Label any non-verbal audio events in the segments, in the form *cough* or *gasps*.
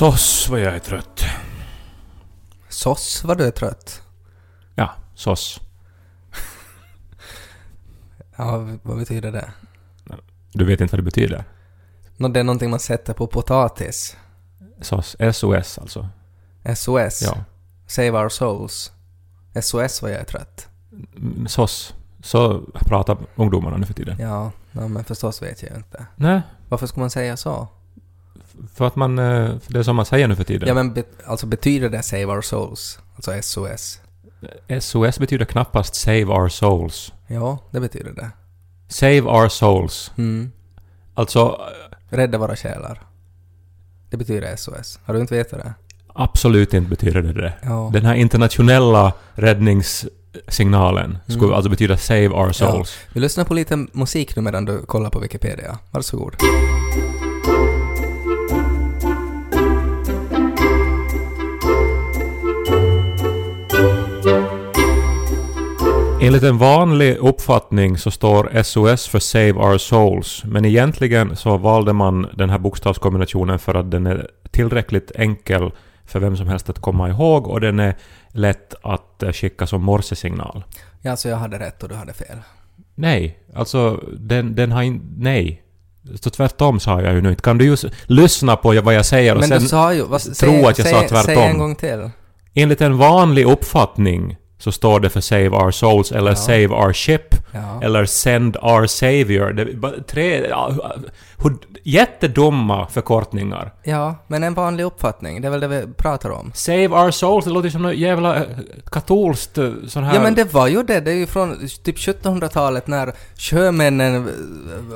Sås vad jag är trött. Sås vad du är trött. Ja, sås. Ja, vad betyder det? Du vet inte vad det betyder? Nå, det är någonting man sätter på potatis. Sås. SOS alltså. SOS. Ja. Save our souls. SOS vad jag är trött. Mm, Sås. Så pratar ungdomarna nu för tiden. Ja, ja, men förstås vet jag inte. Nej, Varför ska man säga så? För att man... eh, Det är som man säger nu för tiden. Ja, men be, alltså betyder det Save our souls? Alltså SOS? SOS betyder knappast Save Our Souls. Ja, det betyder det. Save Our Souls. Mm. Alltså, Rädda våra själar. Det betyder SOS. Har du inte vetat det? absolut inte betyder det det. Ja. Den här internationella räddningssignalen skulle Mm. alltså betyda Save Our Souls. Vi lyssnar på lite musik nu medan du kollar på Wikipedia. Varsågod. Enligt en vanlig uppfattning så står SOS för Save Our Souls, men egentligen så valde man den här bokstavskombinationen för att den är tillräckligt enkel för vem som helst att komma ihåg och den är lätt att eh, skicka som morsesignal. Ja, alltså jag hade rätt och du hade fel. Nej, alltså den, den har inte... Nej. Så tvärtom sa jag ju nu inte. Kan du just lyssna på vad jag säger och Men sen ju... Vad, tro säg, att jag säg, sa tvärtom? Säg en gång till. Enligt en vanlig uppfattning så står det för Save Our Souls eller Ja. Save Our Ship Ja. eller Send Our Savior. Det är tre ja, jättedumma förkortningar. ja, men en vanlig uppfattning. Det är väl det vi pratar om. Save Our Souls, det låter som något jävla eh, katolskt eh, sån här... Ja, men det var ju det. Det är ju från typ 1700-talet när sjömännen...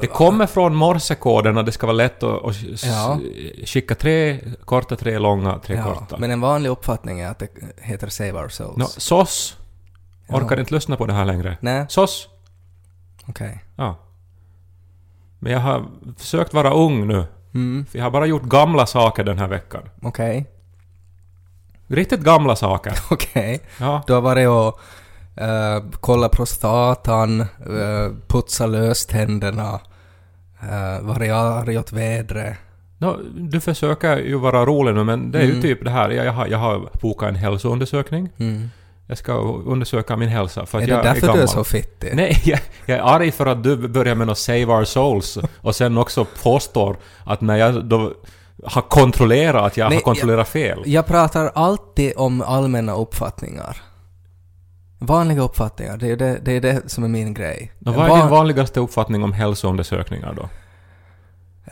Det kommer från morsekoden och det ska vara lätt att, att Ja. skicka tre korta, tre långa, tre korta. men en vanlig uppfattning är att det heter Save Our Souls. Nå, SOS. Orkar inte lyssna på det här längre. Nej, SOS. okej. Ja. Men jag har försökt vara ung nu. Mm, För jag har bara gjort gamla saker den här veckan. okej. Riktigt gamla saker. *laughs* Okej. Ja. Du har varit och uh, kollat prostatan, uh, putsat löständerna, uh, varit arg åt vädret. Nå, du försöker ju vara rolig nu men det är ju Mm. typ det här. Jag, jag, har, jag har bokat en hälsoundersökning. Mm. Jag ska undersöka min hälsa för att Är det jag därför är gammal. du är så fittig? Nej, *laughs* jag, jag är arg för att du börjar med att save our souls *laughs* och sen också påstår att när jag då har kontrollerat att jag Nej, har kontrollerat fel. Jag pratar alltid om allmänna uppfattningar. Vanliga uppfattningar, det är det, det, är det som är min grej. Och vad är Van- din vanligaste uppfattning om hälsoundersökningar då?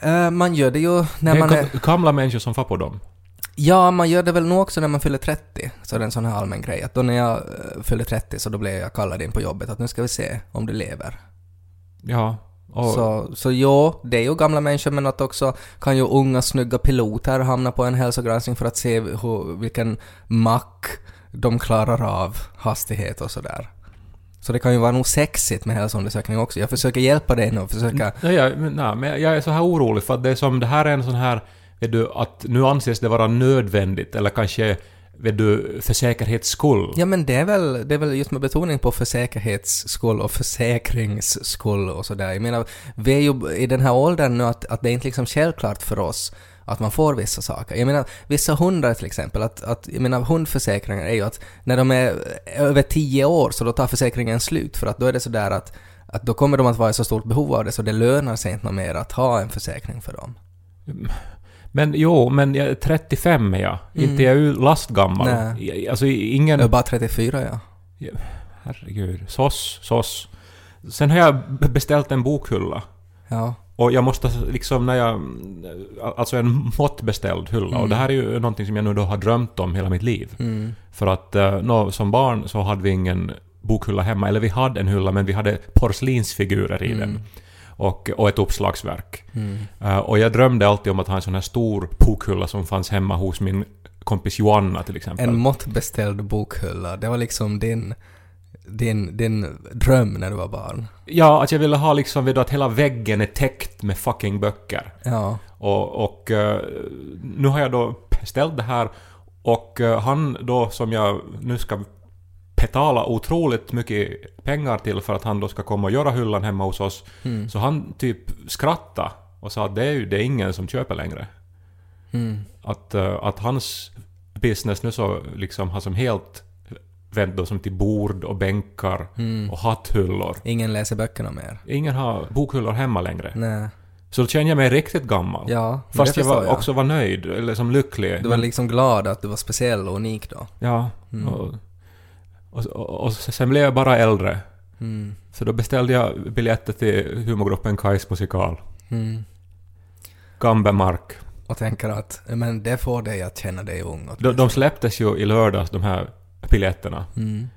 Eh, man gör det ju när det är man är... ga- gamla människor som får på dem. Ja, man gör det väl nog också när man fyller 30. Så det är en sån här allmän grej. Att då när jag uh, fyller 30 så då blev jag kallad in på jobbet att nu ska vi se om du lever. Ja. Och, Så, så jo, det är ju gamla människor men att också kan ju unga snygga piloter hamna på en hälsogranskning för att se hur, vilken mack de klarar av hastighet och sådär. Så det kan ju vara nog sexigt med hälsoundersökning också. Jag försöker hjälpa dig nu och försöka... Nej, jag, men, nej, men jag är så här orolig för att det är som det här är en sån här, vet du, att nu anses det vara nödvändigt eller kanske, vet du, för säkerhets skull. Ja men det är väl, det är väl just med betoning på för säkerhets skull och försäkrings skull och sådär. Jag menar, vi är ju i den här åldern nu att, att det är inte liksom självklart för oss att man får vissa saker. Jag menar, vissa hundar till exempel, att, att jag menar hundförsäkringar är ju att när de är över 10 år så då tar försäkringen slut för att då är det sådär att, att då kommer de att vara i så stort behov av det så det lönar sig inte mer att ha en försäkring för dem. Men jo, men jag är 35 är jag. Inte jag är ju lastgammal. Mm. Nej. Alltså ingen... Jag är bara 34 ja. Herregud. Sås, sås. Sen har jag beställt en bokhylla. Ja. Och jag måste liksom när jag... Alltså en måttbeställd hylla. Och Mm. det här är ju någonting som jag nu då har drömt om hela mitt liv. Mm. För att eh, nå, som barn så hade vi ingen bokhylla hemma. Eller vi hade en hylla men vi hade porslinsfigurer i Mm. den. Och, och ett uppslagsverk. Mm. Eh, och jag drömde alltid om att ha en sån här stor bokhylla som fanns hemma hos min kompis Joanna till exempel. En måttbeställd bokhylla, det var liksom din, din, din dröm när du var barn. Ja, att jag ville ha liksom vet du, att hela väggen är täckt med fucking böcker. Ja. Och, och eh, nu har jag då beställt det här och eh, han då som jag nu ska betala otroligt mycket pengar till för att han då ska komma och göra hyllan hemma hos oss. Mm. Så han typ skrattade och sa att det är ju det är ingen som köper längre. Mm. Att, eh, att hans business nu så liksom har som helt vänt då som till bord och bänkar Mm. och hatthyllor. Ingen läser böckerna mer. Ingen har bokhyllor hemma längre. Nej. Så då känner jag mig riktigt gammal. Ja, Fast jag var, förstår också var nöjd, eller som lycklig. Du var Men- liksom glad att du var speciell och unik då. Ja. Mm. Och, och, och, och sen blev jag bara äldre. Mm. Så då beställde jag biljetter till humorgruppen Kajs musikal. Mm. Gambemark. Och tänker att men det får dig att känna dig ung. De, de släpptes ju i lördags, de här biljetterna. Mm.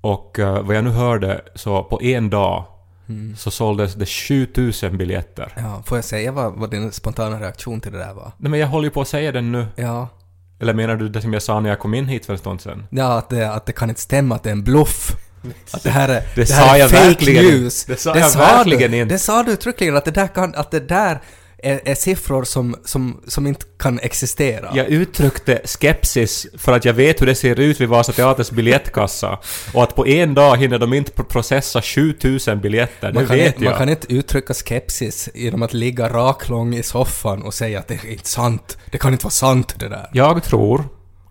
Och eh, vad jag nu hörde så på en dag Mm. så såldes det 7000 biljetter. Ja, får jag säga vad, vad din spontana reaktion till det där var? Nej men jag håller ju på att säga den nu. Ja, Eller menar du det som jag sa när jag kom in hit för en stund sedan? ja att, det, att det kan inte stämma att det är en bluff. Att det här är, Det det sa här är jag fake verkligen news. Det sa jag verkligen du. inte. Det sa du uttryckligen att det där, kan, att det där är, är siffror som, som, som inte kan existera. Jag uttryckte skepsis för att jag vet hur det ser ut vid Vasa Teaters biljettkassa. Och att på en dag hinner de inte processa 7000 biljetter, det man, kan, vet inte- jag. man kan inte uttrycka skepsis genom att ligga raklång i soffan och säga att det är inte sant. Det kan inte vara sant det där. Jag tror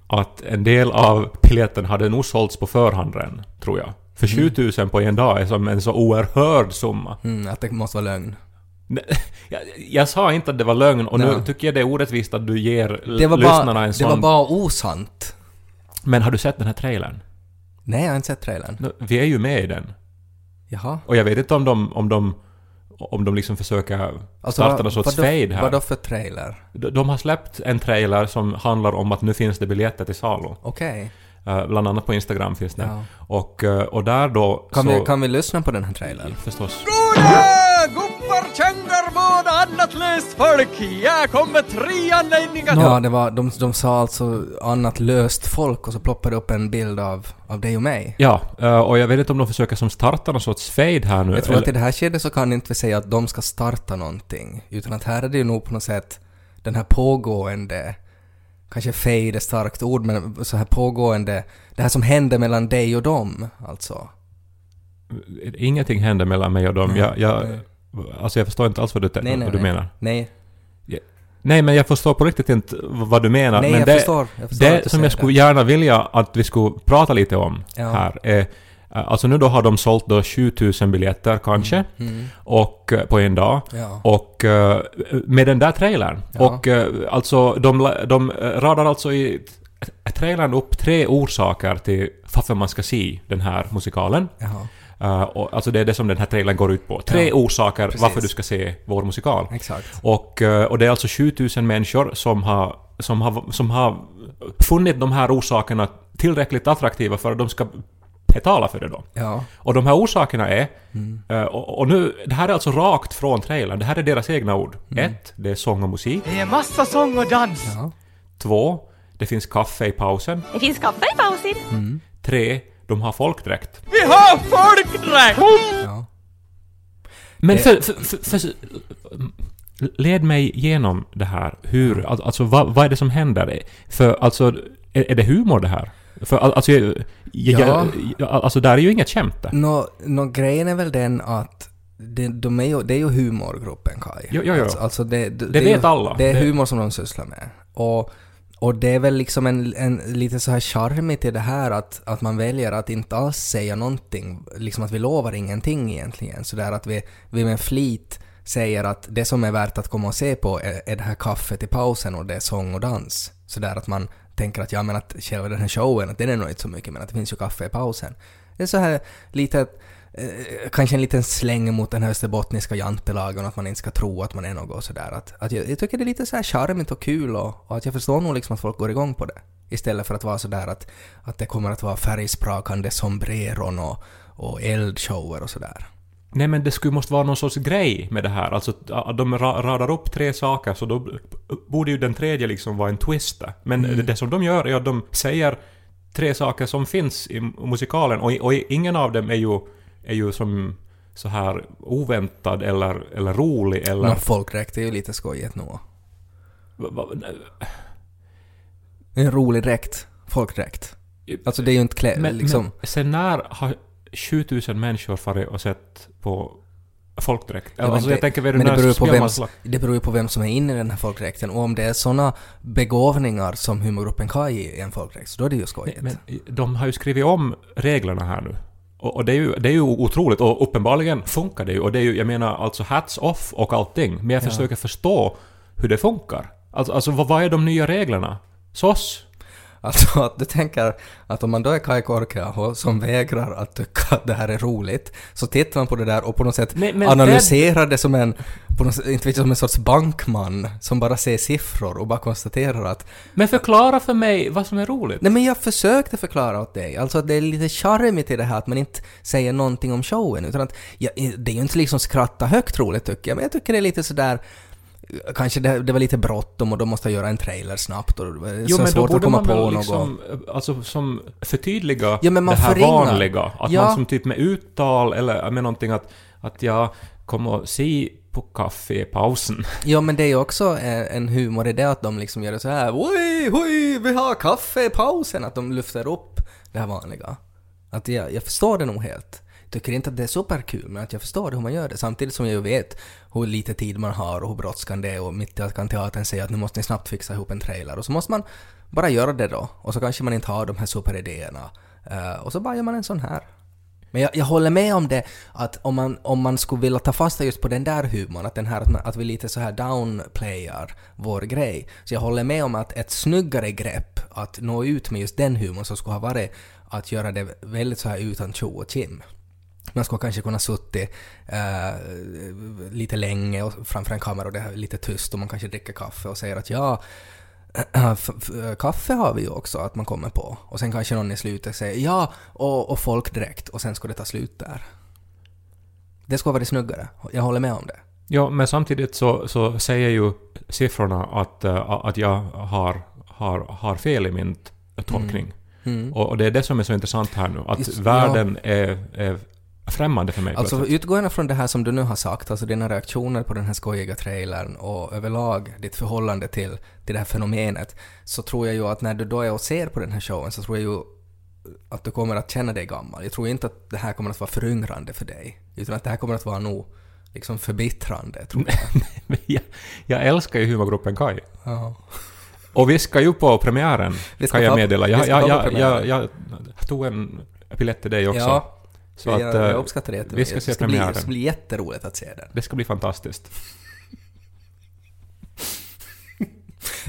att en del av biljetten hade nog sålts på förhand redan, tror jag. För 7000 på en dag är som en så oerhörd summa. Mm, att det måste vara lögn. *laughs* Jag, jag sa inte att det var lögn och nu Nej. tycker jag det är orättvist att du ger Det var, lyssnarna bara, en det sån... var bara osant. Men har du sett den här trailern? Nej, jag har inte sett trailern. Nu, Vi är ju med i den. Jaha. Och jag vet inte om de, om de, om de liksom försöker starta någon sorts fade här. Vadå för trailer? De, de har släppt en trailer som handlar om att nu finns det biljetter till salu. Okej. Eh, bland annat på Instagram finns det. Ja. Och, eh, och där då Kan, så... vi, kan vi lyssna på den här trailern? Förstås. Guppar, kängar, båda annat löst folk. Jag kom med tre anledningar. Ja, det var, de, de sa alltså annat löst folk och så ploppade upp en bild av, av dig och mig. Ja, eh, och jag vet inte om de försöker som starta någon sorts fade här nu. Jag tror eller- att i det här skedet så kan inte vi säga att de ska starta någonting. Utan att här är det ju nog på något sätt den här pågående, kanske fade är starkt ord, men så här pågående, det här som händer mellan dig och dem, alltså. Ingenting händer mellan mig och dem. Nej, jag, jag. Alltså jag förstår inte alls vad du, Nej, nej, vad du nej. menar. Nej, Nej, men jag förstår på riktigt inte vad du menar. nej men jag, det, förstår, jag förstår det som jag skulle gärna vilja att vi skulle prata lite om Ja. här är... eh, Alltså nu då har de sålt då 7000 biljetter kanske, Mm, och eh, på en dag. ja. Och eh, med den där trailern. Ja. Och alltså de, de radar alltså i trailern upp tre orsaker till varför man ska se den här musikalen. Jaha, Eh, och, alltså det är det som den här trailern går ut på. Tre Ja, orsaker precis. varför du ska se vår musikal. exakt. Och, eh, och det är alltså 7000 människor som har, som, har, som har funnit de här orsakerna tillräckligt attraktiva för att de ska betala för det då. Ja. Och de här orsakerna är, Mm. eh, och, och nu, det här är alltså rakt från trailern, det här är deras egna ord. Ett, det är sång och musik. Det är massa sång och dans. Ja. Två, det finns kaffe i pausen. Det finns kaffe i pausen. Tre, de har folkdräkt. Vi har folkdräkt! ja. Men för, för, för, för, led mig igenom det här. Hur, al- alltså vad, vad är det som händer? För alltså, är, är det humor det här? För al- alltså, jag, jag, Ja. jag, alltså där är ju inget skämt där. Nå, nå, grejen är väl den att det, de är ju, det är ju humorgruppen Kai. Jo, jo, jo. Alltså, alltså det, det, Det är vet ju, alla. Det är Det- humor som de sysslar med. Och, och det är väl liksom en, en lite så här charmigt i det här att, att man väljer att inte alls säga någonting. Liksom att vi lovar ingenting egentligen. Så där att vi, vi med flit säger att det som är värt att komma och se på är, är det här kaffet i pausen och det är sång och dans. Så där att man tänker att ja men att själva den här showen, att den är nog inte så mycket men att det finns ju kaffe i pausen. Det är så här lite eh, kanske en liten släng mot den här österbottniska jantelagen att man inte ska tro att man är något sådär. Att, att jag, jag tycker det är lite så här charmigt och kul och, och att jag förstår nog liksom att folk går igång på det. Istället för att vara sådär att, att det kommer att vara färgsprakande sombreron och, och eldshower och sådär. Nej men det skulle måste vara någon sorts grej med det här. Alltså de ra- radar upp tre saker så då borde ju den tredje liksom vara en twist. Men Mm. det som de gör är att de säger tre saker som finns i musikalen och, och ingen av dem är ju, är ju som så här oväntad eller, eller rolig eller... Men folkdräkt är ju lite skojigt nog. En rolig dräkt. Folkdräkt. Alltså det är ju inte klä, men, liksom... men sen när har 7000 människor farit och sett på folkdräkt? Ja, alltså jag det- tänker, är det men det beror, på vem, det beror ju på vem som är inne i den här folkdräkten och om det är såna begåvningar som humorgruppen Kaj i en folkdräkt, så då är det ju skojigt. Men de har ju skrivit om reglerna här nu. Och, och det, är ju, det är ju otroligt och uppenbarligen funkar det ju. Och det är ju, jag menar alltså hats off och allting. Men jag Ja. försöker förstå hur det funkar. Alltså, alltså vad, vad är de nya reglerna? SOS? Alltså att du tänker att om man då är Kai Korkeaho som vägrar att tycka att det här är roligt, så tittar man på det där och på något sätt Nej, men analyserar det som en, på något, sätt- inte vet jag, som en sorts bankman som bara ser siffror och bara konstaterar att Men förklara för mig vad som är roligt. Nej men jag försökte förklara åt dig, alltså att det är lite charmigt i det här att man inte säger någonting om showen utan att, ja, det är ju inte liksom skratta högt roligt tycker jag, men jag tycker det är lite sådär Kanske det, det var lite bråttom och då måste jag göra en trailer snabbt och det var Jo så men då svårt att borde komma man på väl något. liksom, alltså som förtydliga Ja, men man det här förringar. vanliga. Att Ja. man som typ med uttal eller med någonting att, att jag kommer och se på kaffe i pausen. *laughs* Ja men det är ju också en, en humor i det att de liksom gör det så här Oj, oj, vi har kaffe i pausen, att de lyfter upp det här vanliga. Att jag, jag förstår det nog helt. Jag tycker inte att det är superkul, men att jag förstår hur man gör det. Samtidigt som jag ju vet hur lite tid man har och hur brådskan det är och mitt i allt kan teatern säga att nu måste ni snabbt fixa ihop en trailer. Och så måste man bara göra det då. Och så kanske man inte har de här superidéerna. Uh, och så bara gör man en sån här. Men jag, jag håller med om det att om man, om man skulle vilja ta fasta just på den där humorn, att, den här, att, man, att vi lite så här downplayar vår grej. Så jag håller med om att ett snyggare grepp att nå ut med just den humorn som skulle ha varit att göra det väldigt så här utan tjo och kim. Man skulle kanske kunna suttit eh, lite länge och framför en kamera och det är lite tyst och man kanske dricker kaffe och säger att ja, *clears throat* kaffe har vi ju också att man kommer på. Och sen kanske någon i slutet säger ja, och, och folkdräkt och sen ska det ta slut där. Det skulle varit snyggare. Jag håller med om det. Ja, men samtidigt så, så säger ju siffrorna att, eh, att jag har, har, har fel i min tolkning. Mm. Och, och det är det som är så intressant här nu, att Just- världen är, är främmande för mig Alltså plötsligt. utgående från det här som du nu har sagt, alltså dina reaktioner på den här skojiga trailern och överlag ditt förhållande till, till det här fenomenet, så tror jag ju att när du då är och ser på den här showen så tror jag ju att du kommer att känna dig gammal. Jag tror inte att det här kommer att vara föryngrande för dig, utan att det här kommer att vara nog liksom förbittrande, tror jag. *laughs* Jag, jag älskar ju humorgruppen Kai. Ja. Och vi ska ju på premiären, kan jag meddela. Jag, jag, jag, jag tog en biljett till dig också. Ja, så jag, att, jag eh, uppskattar det vi jättemycket. ska se det, ska bli, det ska bli jätteroligt att se den. det ska bli fantastiskt.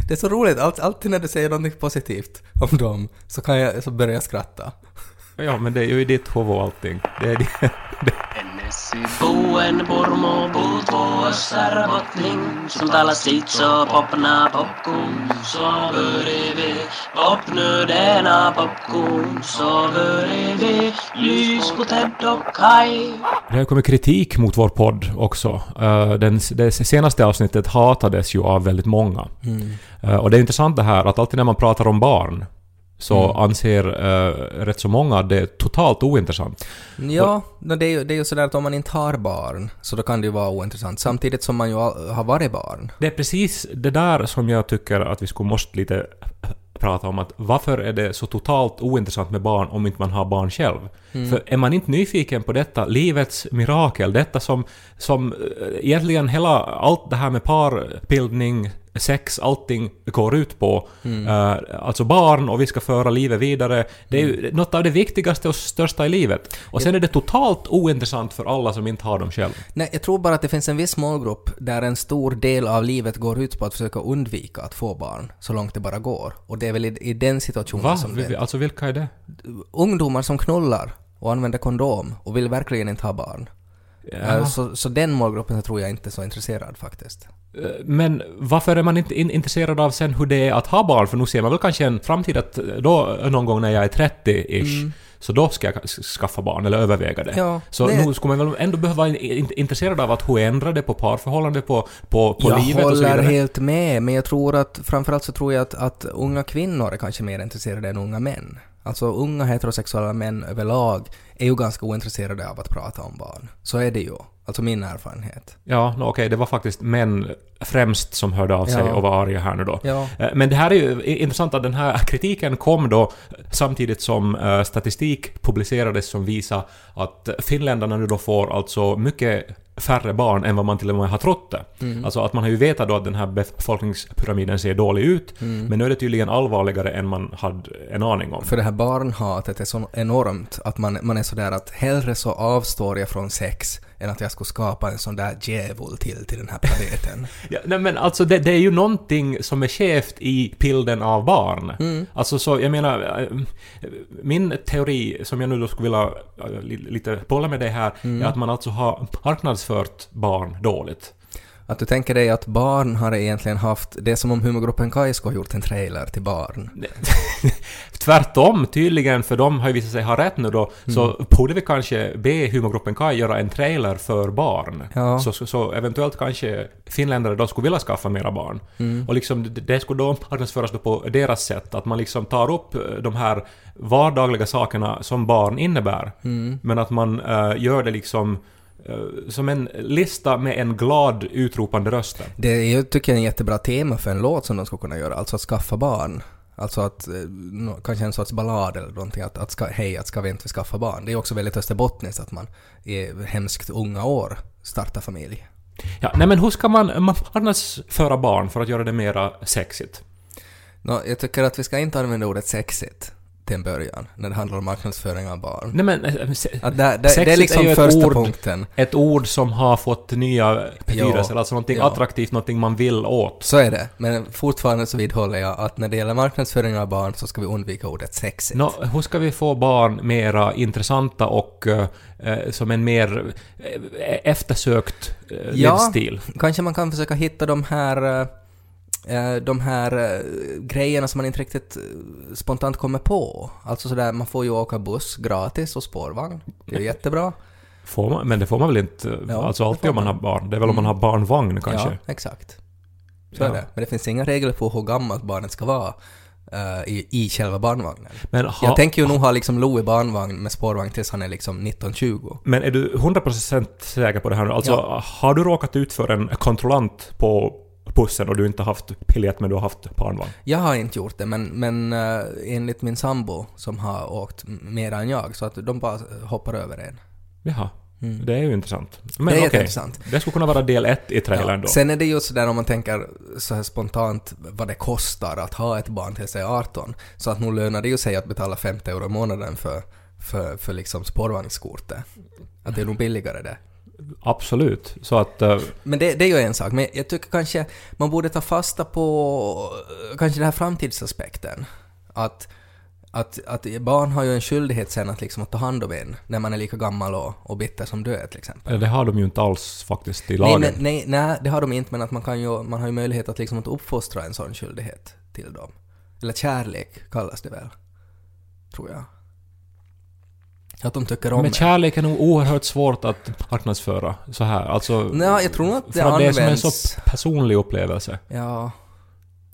Det är så roligt, allt, alltid när du säger något positivt om dem så, kan jag, så börjar jag skratta. Ja, men det är ju i ditt huvud allting. Det är det. Popna vi popnu lys på Ted och Kai Det har kommit kritik mot vår podd också. Eh, Den, det senaste avsnittet hatades ju av väldigt många. Eh, Och det är intressant det här att alltid när man pratar om barn så anser uh, rätt så många att det är totalt ointressant. Ja, no, det, är ju, det är ju sådär att om man inte har barn så då kan det ju vara ointressant samtidigt som man ju har varit barn. Det är precis det där som jag tycker att vi skulle måste lite prata om att varför är det så totalt ointressant med barn om inte man har barn själv? För är man inte nyfiken på detta, livets mirakel, detta som, som eh, egentligen hela, allt det här med parbildning, sex, allting går ut på, eh, alltså barn och vi ska föra livet vidare, det är ju något av det viktigaste och största i livet. Och sen är det totalt ointressant för alla som inte har dem själv. Nej, jag tror bara att det finns en viss målgrupp där en stor del av livet går ut på att försöka undvika att få barn så långt det bara går. Och det är väl i, i den situationen Va? som det Alltså vilka är det? Ungdomar som knullar och använder kondom och vill verkligen inte ha barn. Eh, Så, så den målgruppen tror jag inte är så intresserad faktiskt. Eh, Men varför är man inte in- intresserad av sen hur det är att ha barn? För nu ser man väl kanske en framtid att då någon gång när jag är 30-ish, så då ska jag skaffa barn eller överväga det. Mm. Ja, så nej. nu skulle man väl ändå behöva vara in- intresserad av att hur ändrar det på parförhållande, på, på, på jag livet och så håller vidare. helt med, men jag tror att framförallt så tror jag att, att unga kvinnor är kanske mer intresserade än unga män. Alltså unga heterosexuella män överlag är ju ganska ointresserade av att prata om barn. Så är det ju. Alltså min erfarenhet. Ja, no, okej, det var faktiskt män främst som hörde av sig Ja. och var arga här nu då. Ja. Eh, Men det här är ju intressant att den här kritiken kom då samtidigt som eh, statistik publicerades som visar att finländarna nu då får alltså mycket färre barn än vad man till och med har trott det. Mm. Alltså att man har ju vetat då att den här befolkningspyramiden ser dålig ut, men nu är det tydligen allvarligare än man hade en aning om. För det här barnhatet är så enormt att man, man är sådär att hellre så avstår jag från sex än att jag skulle skapa en sån där djävul till, till den här planeten. *laughs* Ja, nej men alltså det, det är ju någonting som är skevt i bilden av barn. Mm. Alltså så, jag menar, eh, min teori som jag nu då skulle vilja eh, li- lite bolla med dig här, Mm. är att man alltså har marknadsfört barn dåligt. Att du tänker dig att barn har egentligen haft, det är som om humorgruppen Kaisko har gjort en trailer till barn. *laughs* Tvärtom tydligen, för de har ju visat sig ha rätt nu då, Mm. så borde vi kanske be humorgruppen Kai göra en trailer för barn. Ja. Så, så, så eventuellt kanske finländare då skulle vilja skaffa mera barn. Mm. Och liksom det, skulle då marknadsföras då på deras sätt, att man liksom tar upp eh, de här vardagliga sakerna som barn innebär. Mm. Men att man eh, gör det liksom som en lista med en glad utropande röst. Det är ju, tycker jag, en jättebra tema för en låt som de skulle kunna göra, alltså att skaffa barn. Alltså att, eh, kanske en sorts ballad eller någonting, att, att ska, hej, att ska vi inte skaffa barn? Det är också väldigt österbottniskt att man i hemskt unga år startar familj. Ja, nej men hur ska man marknadsföra barn för att göra det mera sexigt? Nå, jag tycker att vi ska inte använda ordet sexigt till en början, när det handlar om marknadsföring av barn. Nej men... eh, Att där, där, det är liksom är första ord- punkten. Ett ord som har fått nya betydelser, alltså någonting ja. attraktivt, någonting man vill åt. Så är det, men fortfarande så vidhåller jag att när det gäller marknadsföring av barn så ska vi undvika ordet sexigt. Nå, hur ska vi få barn mera intressanta och eh, eh, som en mer eh, eftersökt eh, Ja. livsstil? Kanske man kan försöka hitta de här, de här eh, grejerna som man inte riktigt eh, spontant kommer på. Alltså sådär, man får ju åka buss gratis och spårvagn. Det är jättebra. *laughs* Får man, men det får man väl inte, eh, Ja, alltså alltid om man har barn. Det är väl om man har barnvagn kanske? Ja, exakt. Så Ja. är det. Men det finns inga regler på hur gammalt barnet ska vara eh, i, i själva barnvagnen. Men, ha, Jag tänker ju nog ha liksom Lo i barnvagn med spårvagn tills han är liksom 19-20. men är du 100% säker på det här nu? Alltså, Ja. har du råkat ut för en kontrollant på bussen och du inte haft biljett men du har haft barnvagn? Jag har inte gjort det, men, men eh, enligt min sambo som har åkt mer än jag, så att de bara hoppar över en. Jaha. Mm. Det är ju intressant. Men Det är okej, jätteintressant. det skulle kunna vara del ett i trailern då. Sen är det ju sådär om man tänker så här spontant vad det kostar att ha ett barn till sig 18, så att nog lönar det ju sig att betala 50 euro i månaden för, för, för liksom spårvagnskortet. Att det är nog billigare det. Absolut. Så att... eh, Men det, det är ju en sak, men jag tycker kanske man borde ta fasta på eh, kanske den här framtidsaspekten. Att, att, att barn har ju en skyldighet sen att, liksom, att ta hand om en när man är lika gammal och, och bitter som du är till exempel. det har de ju inte alls faktiskt i Nej, lagen. men, nej, nej, det har de inte, men att man, kan ju, man har ju möjlighet att, liksom, att uppfostra en sån skyldighet till dem. Eller kärlek kallas det väl, tror jag. Att de tycker om Men en. kärlek är nog oerhört svårt att marknadsföra så här. Alltså... Nej, jag tror nog att det för att det är som en används- så personlig upplevelse. Ja.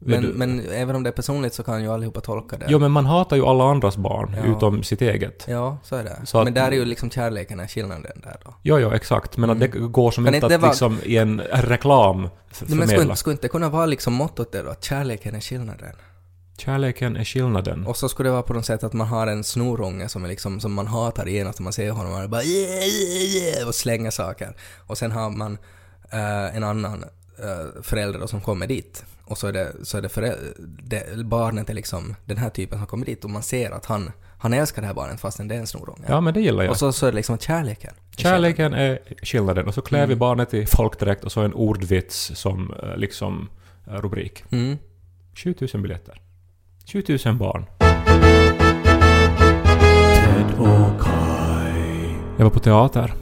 Men, men även om det är personligt så kan ju allihopa tolka det. Jo, men man hatar ju alla andras barn, Ja. utom sitt eget. Ja, så är det. Så att- men där är ju liksom kärleken är skillnaden där då. Jo, jo, exakt. Men att det går som Kan inte att det vara- liksom i en reklam f- Nej, men skulle, förmedla. inte- skulle inte kunna vara liksom mottot där då, att kärleken är skillnaden? Kärleken är skillnaden. Och så skulle det vara på något sätt att man har en snorunge som, är liksom, som man hatar genast när man ser honom och bara yeah, yeah, yeah, och slänger saker. Och sen har man eh, en annan uh, förälder då som kommer dit. Och så är det, så är det, det barnet är liksom den här typen som kommer dit och man ser att han, han älskar det här barnet fastän det är en snorunge. Ja, men det gillar jag. Och så, så är det liksom kärleken. Kärleken är skillnaden. Och så klär Mm. vi barnet i folkdräkt och så en ordvits som eh, liksom rubrik. Mm. 7000 biljetter. 7000 barn. Jag var på teater.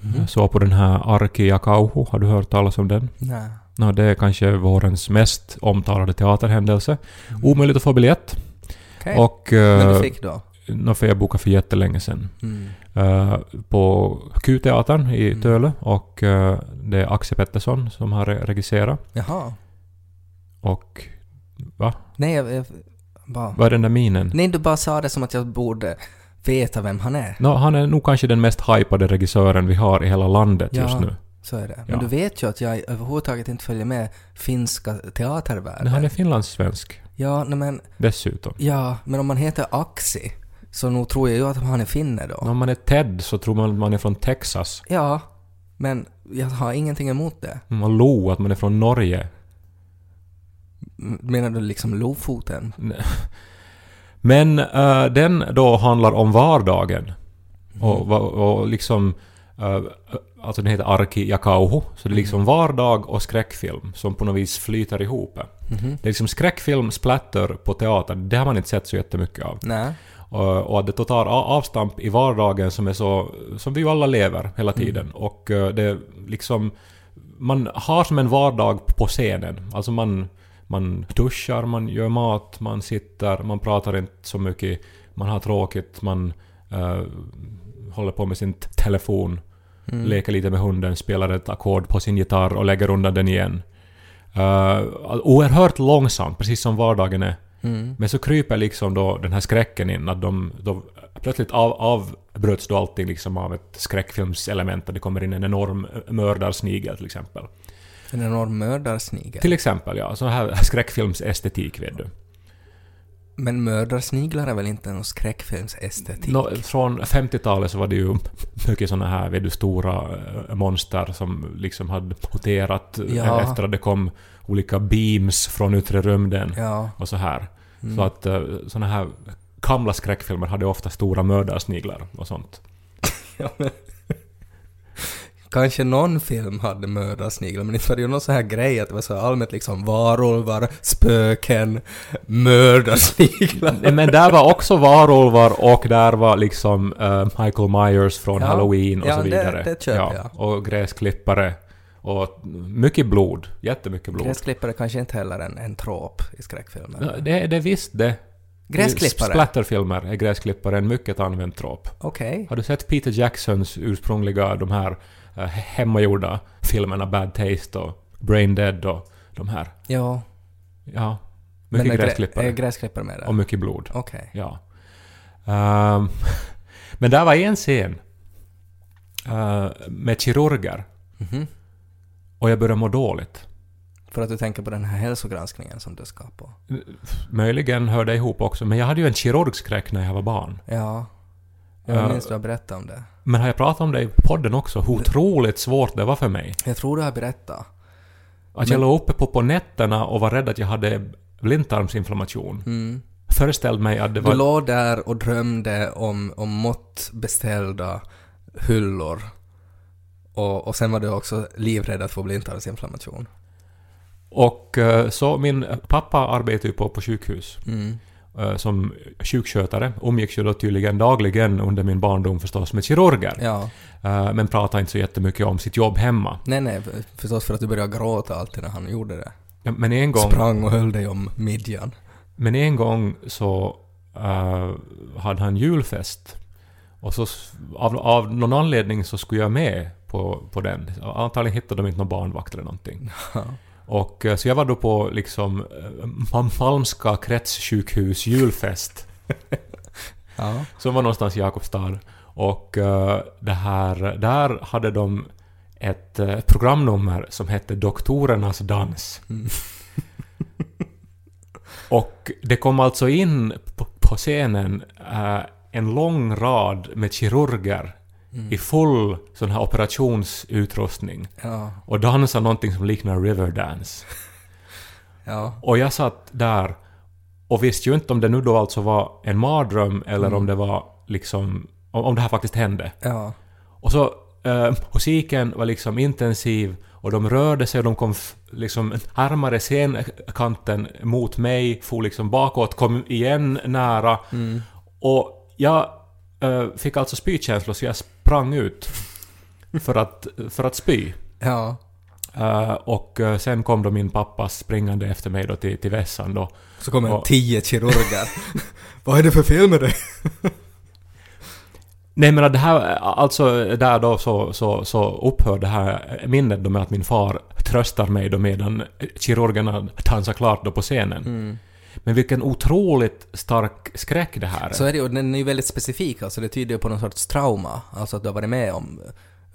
Mhm. Jag såg på den här Arki ja Kauhu. Har du hört talas om den? Nej. Nå, det är kanske vårens mest omtalade teaterhändelse. Omöjligt att få biljett. Okej. Och... Mm. Men Uh, du fick då? Nå, för jag bokade för jättelänge sedan. Mm. Eh, på Q-teatern i Mm. Tölö och eh, det är Axel Pettersson som har re- regisserat. Jaha. Och... Va? Nej, jag, jag bara... Vad är den där minen? Nej, du bara sa det som att jag borde veta vem han är. Nå, han är nog kanske den mest hypade regissören vi har i hela landet Ja. just nu. Så är det. Men Ja. du vet ju att jag överhuvudtaget inte följer med finska teatervärlden. Men han är finlandssvensk Ja, nej men... dessutom. Ja, men om man heter Axi så nog tror jag ju att han är finne då. Om man är Ted så tror man att man är från Texas. Ja, men jag har ingenting emot det. Man lo att man är från Norge. Menar du liksom Lofoten? Men eh, den då handlar om vardagen. Och, va- och liksom... eh, alltså den heter Arki Jakauhu. Så det är liksom vardag och skräckfilm som på något vis flyter ihop. Mhm. Det är liksom skräckfilm, splatter på teater. Det har man inte sett så jättemycket av. Nej. Och, och att det då tar avstamp i vardagen som är så... Som vi ju alla lever hela tiden. Och eh, det liksom... Man har som en vardag på scenen. Alltså man, man duschar, man gör mat, man sitter, man pratar inte så mycket, man har tråkigt, man eh, håller på med sin telefon, leker lite med hunden, spelar ett ackord på sin gitarr och lägger undan den igen. Uh, oerhört långsamt, precis som vardagen är. Mm. Men så kryper liksom då den här skräcken in, att de, då plötsligt av, avbröts då allting liksom av ett skräckfilmselement och det kommer in en enorm mördarsnigel till exempel. En enorm mördarsnigel. Till exempel ja, så här skräckfilmsestetik vet du. Men mördarsniglar är väl inte någon skräckfilmsestetik? Nå, från 50-talet så var det ju mycket såna här vet du, stora eh, monster som liksom hade muterat eh, Ja. efter att det kom olika beams från yttre rymden Ja. och så här. Mm. Så att uh, såna här gamla skräckfilmer hade ofta stora mördarsniglar och sånt. *laughs* Ja, men... Kanske någon film hade mördarsniglar, men inte var det ju någon sån här grej att det var så allmänt liksom varulvar, spöken, mördarsniglar. Men där var också varulvar och där var liksom eh, Michael Myers från Ja. Halloween och Ja, så det- vidare. det köper jag. Och gräsklippare. Och mycket blod. Jättemycket blod. Gräsklippare kanske inte heller en, en trop i skräckfilmer. Ja, Det, det är visst det. Gräsklippare? Splatterfilmer är gräsklippare en mycket använd trop. Okej. Har du sett Peter Jacksons ursprungliga, de här hemmagjorda filmerna Bad Taste och Brain Dead och de här? Ja. Ja. Mycket men är grä- gräsklippare. Är gräsklippare med där? och mycket blod. Okej. Ja. Ehm, *laughs* men där var en scen eh, med kirurger Mhm. och jag började må dåligt. För att du tänker på den här hälsogranskningen som du ska på. Möjligen hör det ihop också, men jag hade ju en kirurgskräck när jag var barn. Ja. Jag Ja. minns du har berättat om det. Men har jag pratat om det i podden också, hur otroligt svårt det var för mig? Jag tror du har berättat. Att jag låg uppe på, på nätterna och var rädd att jag hade blindtarmsinflammation. Mm. Föreställde mig att det Du var... låg där och drömde om, om måttbeställda hyllor. Och, och sen var du också livrädd att få blindtarmsinflammation. Och eh, så min pappa arbetade ju på, på sjukhus. Mm. Eh, som sjukskötare. Umgicks ju då tydligen dagligen under min barndom förstås med kirurger. Ja. Eh, men pratade inte så jättemycket om sitt jobb hemma. Nej, nej, för- förstås för att du började gråta alltid när han gjorde det. Ja, Men en gång, Sprang och höll dig om midjan. men en gång så eh, hade han julfest. Och så av, av någon anledning så skulle jag med på, på den. Antagligen hittade de inte någon barnvakt eller någonting. Och eh, så jag var då på liksom eh, Ma- Malmska kretssjukhus julfest. Ja. *laughs* som var någonstans i Jakobstad. Och eh, det här, där hade de ett programnummer som hette Doktorernas dans. *laughs* och det kom alltså in på, på scenen en lång rad med kirurger i full sån här operationsutrustning Ja. och dansade någonting som liknar Riverdance. *laughs* Ja. Och jag satt där och visste ju inte om det nu då alltså var en mardröm eller om det var liksom... Om, om det här faktiskt hände. Ja. Och så... Eh, musiken var liksom intensiv och de rörde sig och de kom liksom närmare scenkanten mot mig, for liksom bakåt, kom igen nära. Och jag fick alltså spykänslor så jag sprang ut för att, för att spy. Ja. Eh, och eh, sen kom då min pappa springande efter mig då till, till vässan då. Så kommer Och- tio kirurger. *laughs* Vad är det för fel med dig? Nej men det här, alltså där då så, så, så upphör det här minnet då med att min far tröstar mig då medan kirurgerna dansar klart då på scenen. Men vilken otroligt stark skräck det här är. Så är det ju, den är ju väldigt specifik alltså, det tyder ju på någon sorts trauma. Alltså att du har varit med om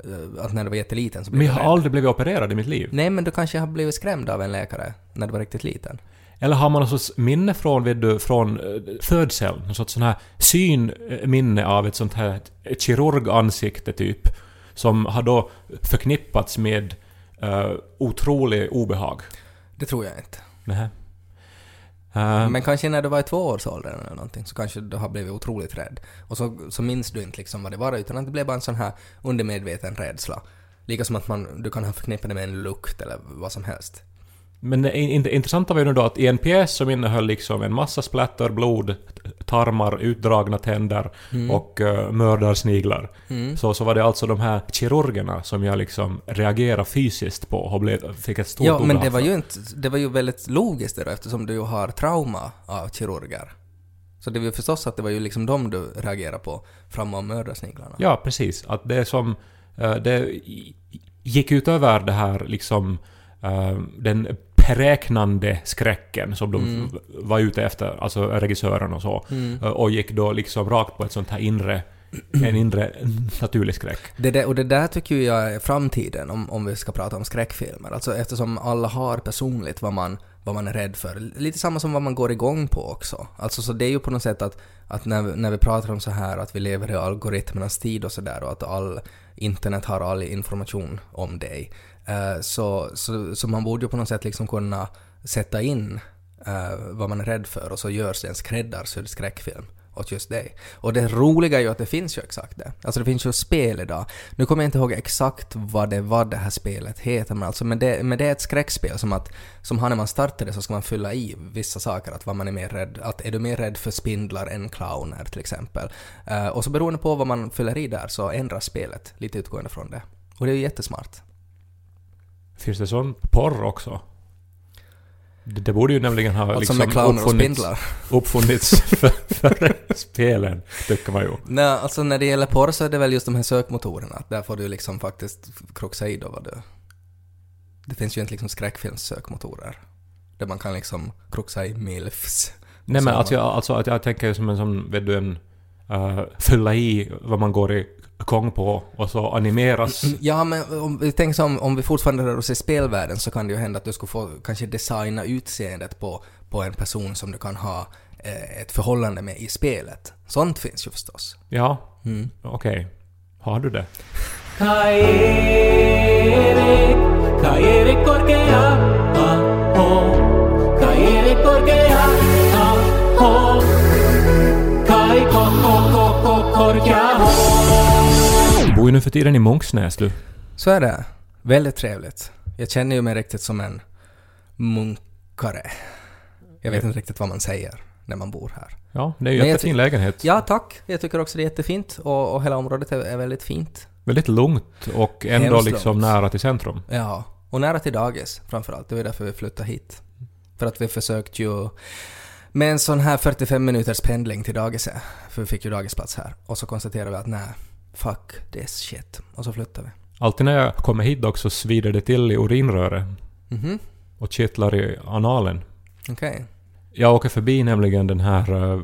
eh, att när du var jätteliten så blev Men jag har aldrig blivit opererad i mitt liv. Nej men du kanske har blivit skrämd av en läkare när du var riktigt liten. Eller har man någon sorts minne från, vet du, från eh, födsel? Någon sorts sån här synminne av ett sånt här ett kirurgansikte typ. som har då förknippats med uh, otrolig obehag. Det tror jag inte. Nähä. Uh, Men kanske när du var i tvåårsåldern eller någonting så kanske du har blivit otroligt rädd. Och så, så minns du inte liksom vad det var utan att det blev bara en sån här undermedveten rädsla. Lika som att man, du kan ha förknippat det med en lukt eller vad som helst. Men det in- intressanta var ju nu då att i en pjäs som innehöll liksom en massa splatter, blod, tarmar, utdragna tänder och uh, mördarsniglar. Så, så var det alltså de här kirurgerna som jag liksom reagerade fysiskt på och blev, fick ett stort Ja, men det var ju inte, det var ju väldigt logiskt det då, eftersom du ju har trauma av kirurger. Så det var ju förstås att det var ju liksom dem du reagerade på framom mördarsniglarna. Ja, precis. Att det som... eh, det gick utöver det här liksom... eh, den beräknande skräcken som de Mm. var ute efter, alltså regissören och så. Eh, Och gick då liksom rakt på ett sånt här inre... En inre naturlig skräck. Det där, och det där tycker jag är framtiden om, om vi ska prata om skräckfilmer. Alltså eftersom alla har personligt vad man, vad man är rädd för. Lite samma som vad man går igång på också. Alltså så det är ju på något sätt att, att när, när vi pratar om så här att vi lever i algoritmernas tid och sådär och att all internet har all information om dig. Eh, så, så, så man borde ju på något sätt liksom kunna sätta in eh, vad man är rädd för och så görs det en skräddarsydd skräckfilm åt just dig. Och det roliga är ju att det finns ju exakt det. Alltså det finns ju spel idag. Nu kommer jag inte ihåg exakt vad det var det här spelet heter, men, alltså, men, det, men det är ett skräckspel som att som har när man startar det så ska man fylla i vissa saker, att vad man är mer rädd, att är du mer rädd för spindlar än clowner till exempel. Uh, och så beroende på vad man fyller i där så ändras spelet lite utgående från det. Och det är ju jättesmart. Finns det sån porr också? Det, det borde ju nämligen ha Alltså liksom uppfunnits, *laughs* uppfunnits för, för spelen, tycker man ju. Nej, alltså när det gäller porr så är det väl just de här sökmotorerna. Där får du liksom faktiskt kroxa i då vad du... Det finns ju inte liksom skräckfilmssökmotorer. Där man kan liksom kroxa i milfs. Nej men Så- alltså, jag, alltså att jag tänker ju som en sån, vet du, en... Uh, fylla i vad man går i igång på och så animeras. Ja, men om vi tänker som om vi fortfarande rör oss i spelvärlden så kan det ju hända att du skulle få kanske designa utseendet på, på en person som du kan ha eh, ett förhållande med i spelet. Sånt finns ju förstås. Ja, Mm. okej. Har du det? Bor ju nu för tiden i Munksnäs du. Så är det. Väldigt trevligt. Jag känner ju mig riktigt som en munkare. Jag vet inte riktigt vad man säger när man bor här. Ja, det är ju en jättefin lägenhet. Ja, tack. Jag tycker också det är jättefint och, och hela området är, är väldigt fint. Väldigt lugnt och ändå Hemskt liksom nära till centrum. Ja, och nära till dagis framförallt. Det var därför vi flyttade hit. För att vi försökte ju med en sån här 45 minuters pendling till dagiset, för vi fick ju dagisplats här. Och så konstaterade vi att nej, fuck this shit. Och så flyttade vi. Alltid när jag kommer hit också svider det till i urinröret Mhm, och kittlar i analen. okej. Jag åker förbi nämligen den här uh,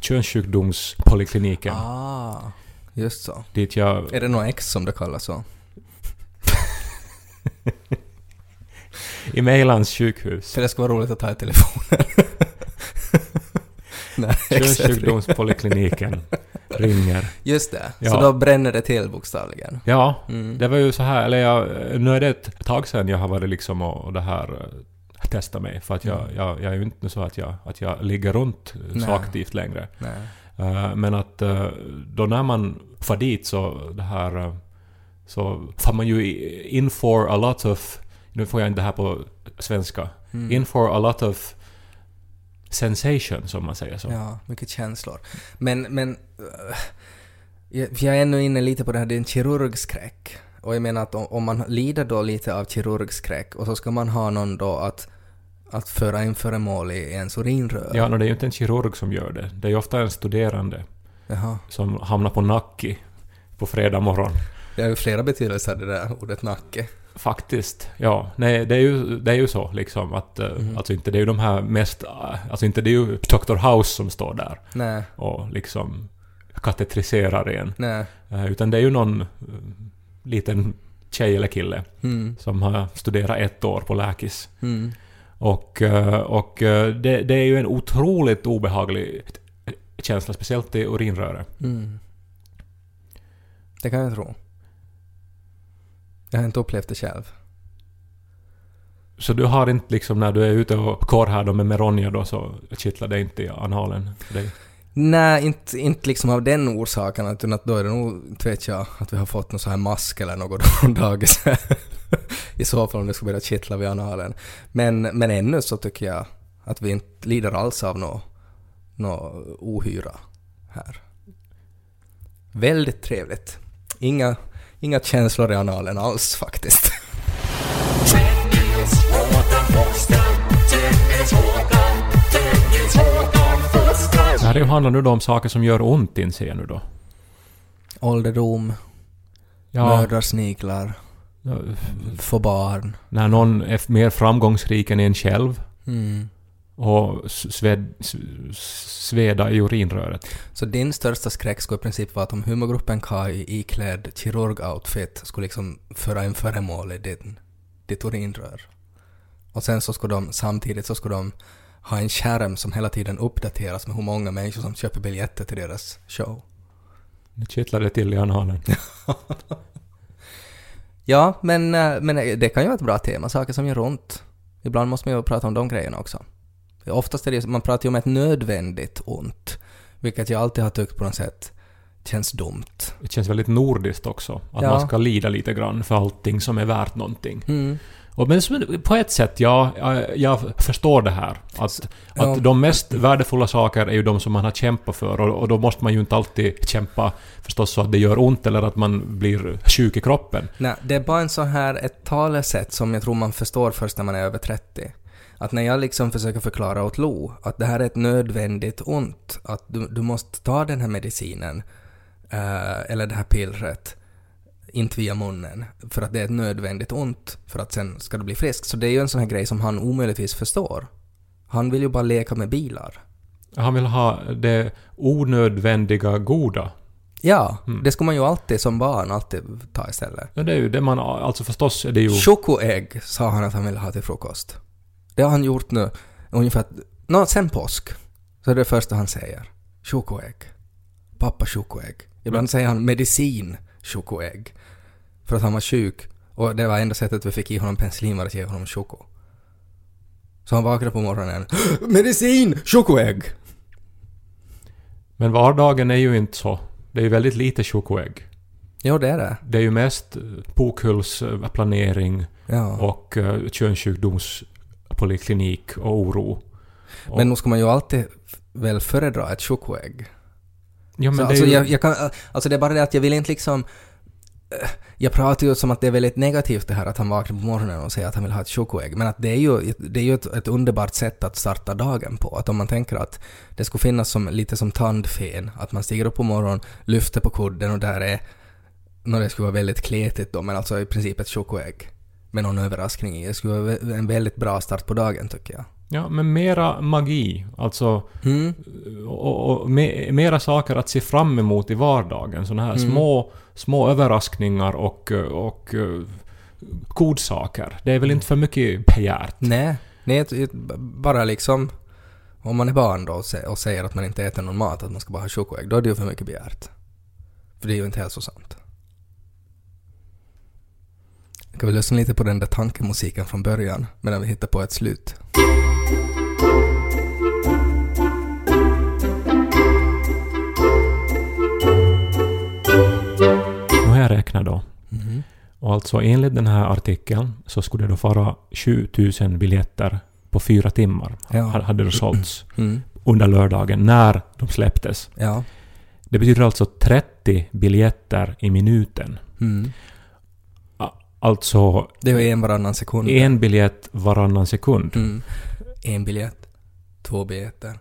könssjukdomspolikliniken. Ah, just så. Dit jag... Är det något ex som det kallas så? *laughs* I Mejlans sjukhus. För det ska vara roligt att ta i telefonen. *laughs* Nej. *laughs* Könssjukdomspolikliniken *laughs* ringer. Just det. Ja. Så då bränner det till bokstavligen. Ja, Mm. det var ju så här, eller jag, nu är det ett tag sedan jag har varit liksom och, och det här eh, testa mig. För att jag, Mm. jag, jag är ju inte så att jag, att jag ligger runt Nej. så aktivt längre. Eh, men att eh, då när man far dit så det här eh, så får man ju in for a lot of, nu får jag inte det här på svenska, Mm. in for a lot of sensation som man säger så. Ja, mycket känslor. Men, men... eh, jag- är ännu inne lite på det här, det är en kirurgskräck. Och jag menar att om, om man lider då lite av kirurgskräck och så ska man ha någon då att, att föra in föremål i ens urinrör. Ja, no, det är ju inte en kirurg som gör det. Det är ju ofta en studerande Jaha. som hamnar på Nacki på fredag morgon. Det har ju flera betydelser det där ordet nacke. Faktiskt, ja. Nej, det är ju, det är ju så liksom att... Mhm. Alltså inte det är ju de här mest... eh, Alltså inte det är ju Dr. House som står där Nej, och liksom katetriserar en. nej. Eh, Utan det är ju någon liten tjej eller kille Mm, som har studerat ett år på läkis. mm. Och, och det, det är ju en otroligt obehaglig känsla, speciellt i urinröret. Mm. Det kan jag tro. Jag har inte upplevt det själv. Så du har inte liksom när du är ute och korrar då med Meronja då så kittlar det inte i analen för dig? Nej, inte, inte liksom av den orsaken, utan att då är det nog, vet jag, att vi har fått någon sån här mask eller något *laughs* från dagis. I så fall om det skulle börja kittla vid analen. Men, men ännu så tycker jag att vi inte lider alls av något nå ohyra här. Väldigt trevligt. Inga, inga känslor i analen alls faktiskt. Det här handlar nu då om saker som gör ont inser jag nu då. Ålderdom, Ja, mördarsniglar, ja, få barn. när någon är mer framgångsrik än en själv Mm. Och sved, sveda i urinröret. Så din största skräck skulle i princip vara att om humorgruppen Kai iklädd kirurgoutfit skulle liksom föra in föremål i din, ditt urinrör. Och sen så skulle de samtidigt så skulle de ha en skärm som hela tiden uppdateras med hur många människor som köper biljetter till deras show. Nu kittlar det till i analen. *laughs* Ja, men, eh, men det kan ju vara ett bra tema, saker som gör ont. Ibland måste man ju prata om de grejerna också. Oftast är det man pratar ju om ett nödvändigt ont, vilket jag alltid har tyckt på något sätt känns dumt. Det känns väldigt nordiskt också. Att Ja. man ska lida lite grann för allting som är värt någonting. Mm. Och men på ett sätt, ja, jag, jag förstår det här. Att, Ja. att de mest värdefulla saker är ju de som man har kämpat för och, och då måste man ju inte alltid kämpa förstås så att det gör ont eller att man blir sjuk i kroppen. Nej, det är bara en sån här, ett talesätt som jag tror man förstår först när man är över 30. Att när jag liksom försöker förklara åt Lo att det här är ett nödvändigt ont, att du, du måste ta den här medicinen, eh, eller det här pillret, inte via munnen, för att det är ett nödvändigt ont, för att sen ska du bli frisk. Så det är ju en sån här grej som han omöjligtvis förstår. Han vill ju bara leka med bilar. Han vill ha det onödvändiga goda. Ja, Mm. det ska man ju alltid som barn alltid ta istället. Ja, det är ju det man... Alltså förstås är det ju... Chokoägg sa han att han ville ha till frukost. Det har han gjort nu ungefär... Nå, sen påsk. Så är det det första han säger. Chokoägg. Pappa chokoägg. Ibland säger han medicin chokoägg. För att han var sjuk. Och det var enda sättet vi fick i honom penicillin var att ge honom choko. Så han vaknade på morgonen. *gasps* Medicin chokoägg! Men vardagen är ju inte så. Det är ju väldigt lite chokoägg. Jo, det är det. Det är ju mest pokhullsplanering Ja. och uh, könssjukdomspoliklinik och oro. Och, Men nog ska man ju alltid väl föredra ett chokoägg. ja, men så, det alltså, ju, jag, jag kan, alltså det är bara det att jag vill inte liksom... eh, Jag pratar ju som att det är väldigt negativt det här att han vaknar på morgonen och säger att han vill ha ett chokoägg. Men att det är ju, det är ju ett, ett underbart sätt att starta dagen på. Att om man tänker att det skulle finnas som, lite som tandfen, att man stiger upp på morgonen, lyfter på kudden och där är... Nå, det skulle vara väldigt kletigt då, men alltså i princip ett chokoägg. Med någon överraskning i. Det skulle vara en väldigt bra start på dagen tycker jag. ja, men mera magi. Alltså, Mm. och, och me, mera saker att se fram emot i vardagen. Såna här Mm. små, små överraskningar och, och godsaker. Det är väl inte för mycket begärt? Nej, nej bara liksom om man är barn då och och säger att man inte äter någon mat, att man ska bara ha chokoägg, då är det ju för mycket begärt. För det är ju inte hälsosamt. Ska vi lyssna lite på den där tankemusiken från början medan vi hittar på ett slut? Nu har jag räknat då. Mhm. Och alltså enligt den här artikeln så skulle det då vara 7000 biljetter på fyra timmar. Ja. ha- Hade det sålts *clears throat* Mm. under lördagen när de släpptes. Ja. Det betyder alltså 30 biljetter i minuten. Mm. Alltså Det ju en varannan sekund. en biljett varannan sekund. Mm. En biljett, två biljetter,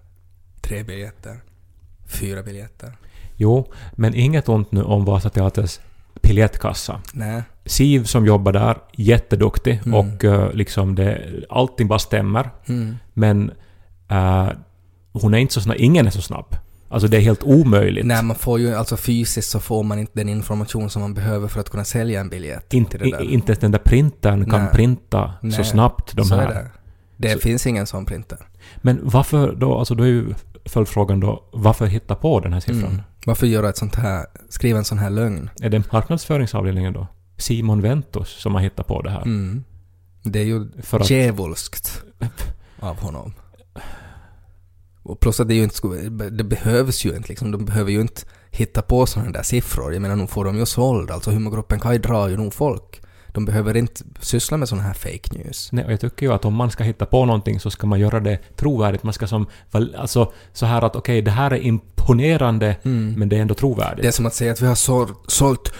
tre biljetter, fyra biljetter. Jo, men inget ont nu om Vasateaters biljettkassa. Nej. Siv som jobbar där, jätteduktig Mm. och eh, liksom det, allting bara stämmer. Mm. Men eh, hon är inte så snabb. Ingen är så snabb. Alltså det är helt omöjligt. Nej, man får ju, alltså fysiskt så får man inte den information som man behöver för att kunna sälja en biljett inte, till det där. i- inte ens den där printern kan Nej. printa så Nej, snabbt de så här. är det. Det Så- finns ingen sån printer. Men varför då, alltså då är ju följdfrågan då, varför hitta på den här siffran? Mm. Varför göra ett sånt här, skriva en sån här lögn? Är det marknadsföringsavdelningen då? Simon Ventus som har hittat på det här. Mm. Det är ju djävulskt *laughs* av honom. Och plus att det ju inte, det behövs ju inte liksom, de behöver ju inte hitta på sådana där siffror. Jag menar, nu får de ju såld, alltså humorgruppen Kaj drar ju nog folk. De behöver inte syssla med sådana här fake news. Nej, och jag tycker ju att om man ska hitta på någonting så ska man göra det trovärdigt. Man ska som, alltså så här att okej, det här är imponerande, men det är ändå trovärdigt. Det är som att säga att vi har sålt, sålt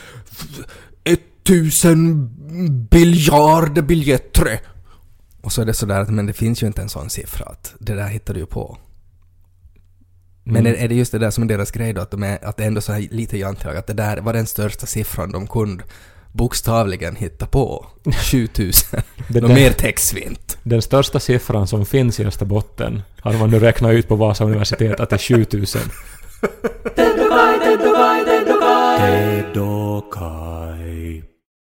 1000 biljarder biljetter. Och så är det sådär att men det finns ju inte en sån siffra. Att det där hittar du ju på. Men Mm. är, är det just det där som är deras grej då? Att, de är, att det är ändå så här lite jantlag, att det där var den största siffran de kunde bokstavligen hitta på. *laughs* 7000. Det Något mer täcks vi inte. Den största siffran som finns i Österbotten har man nu räknat ut på Vasa universitet att det är 7000. *laughs* Tedokai.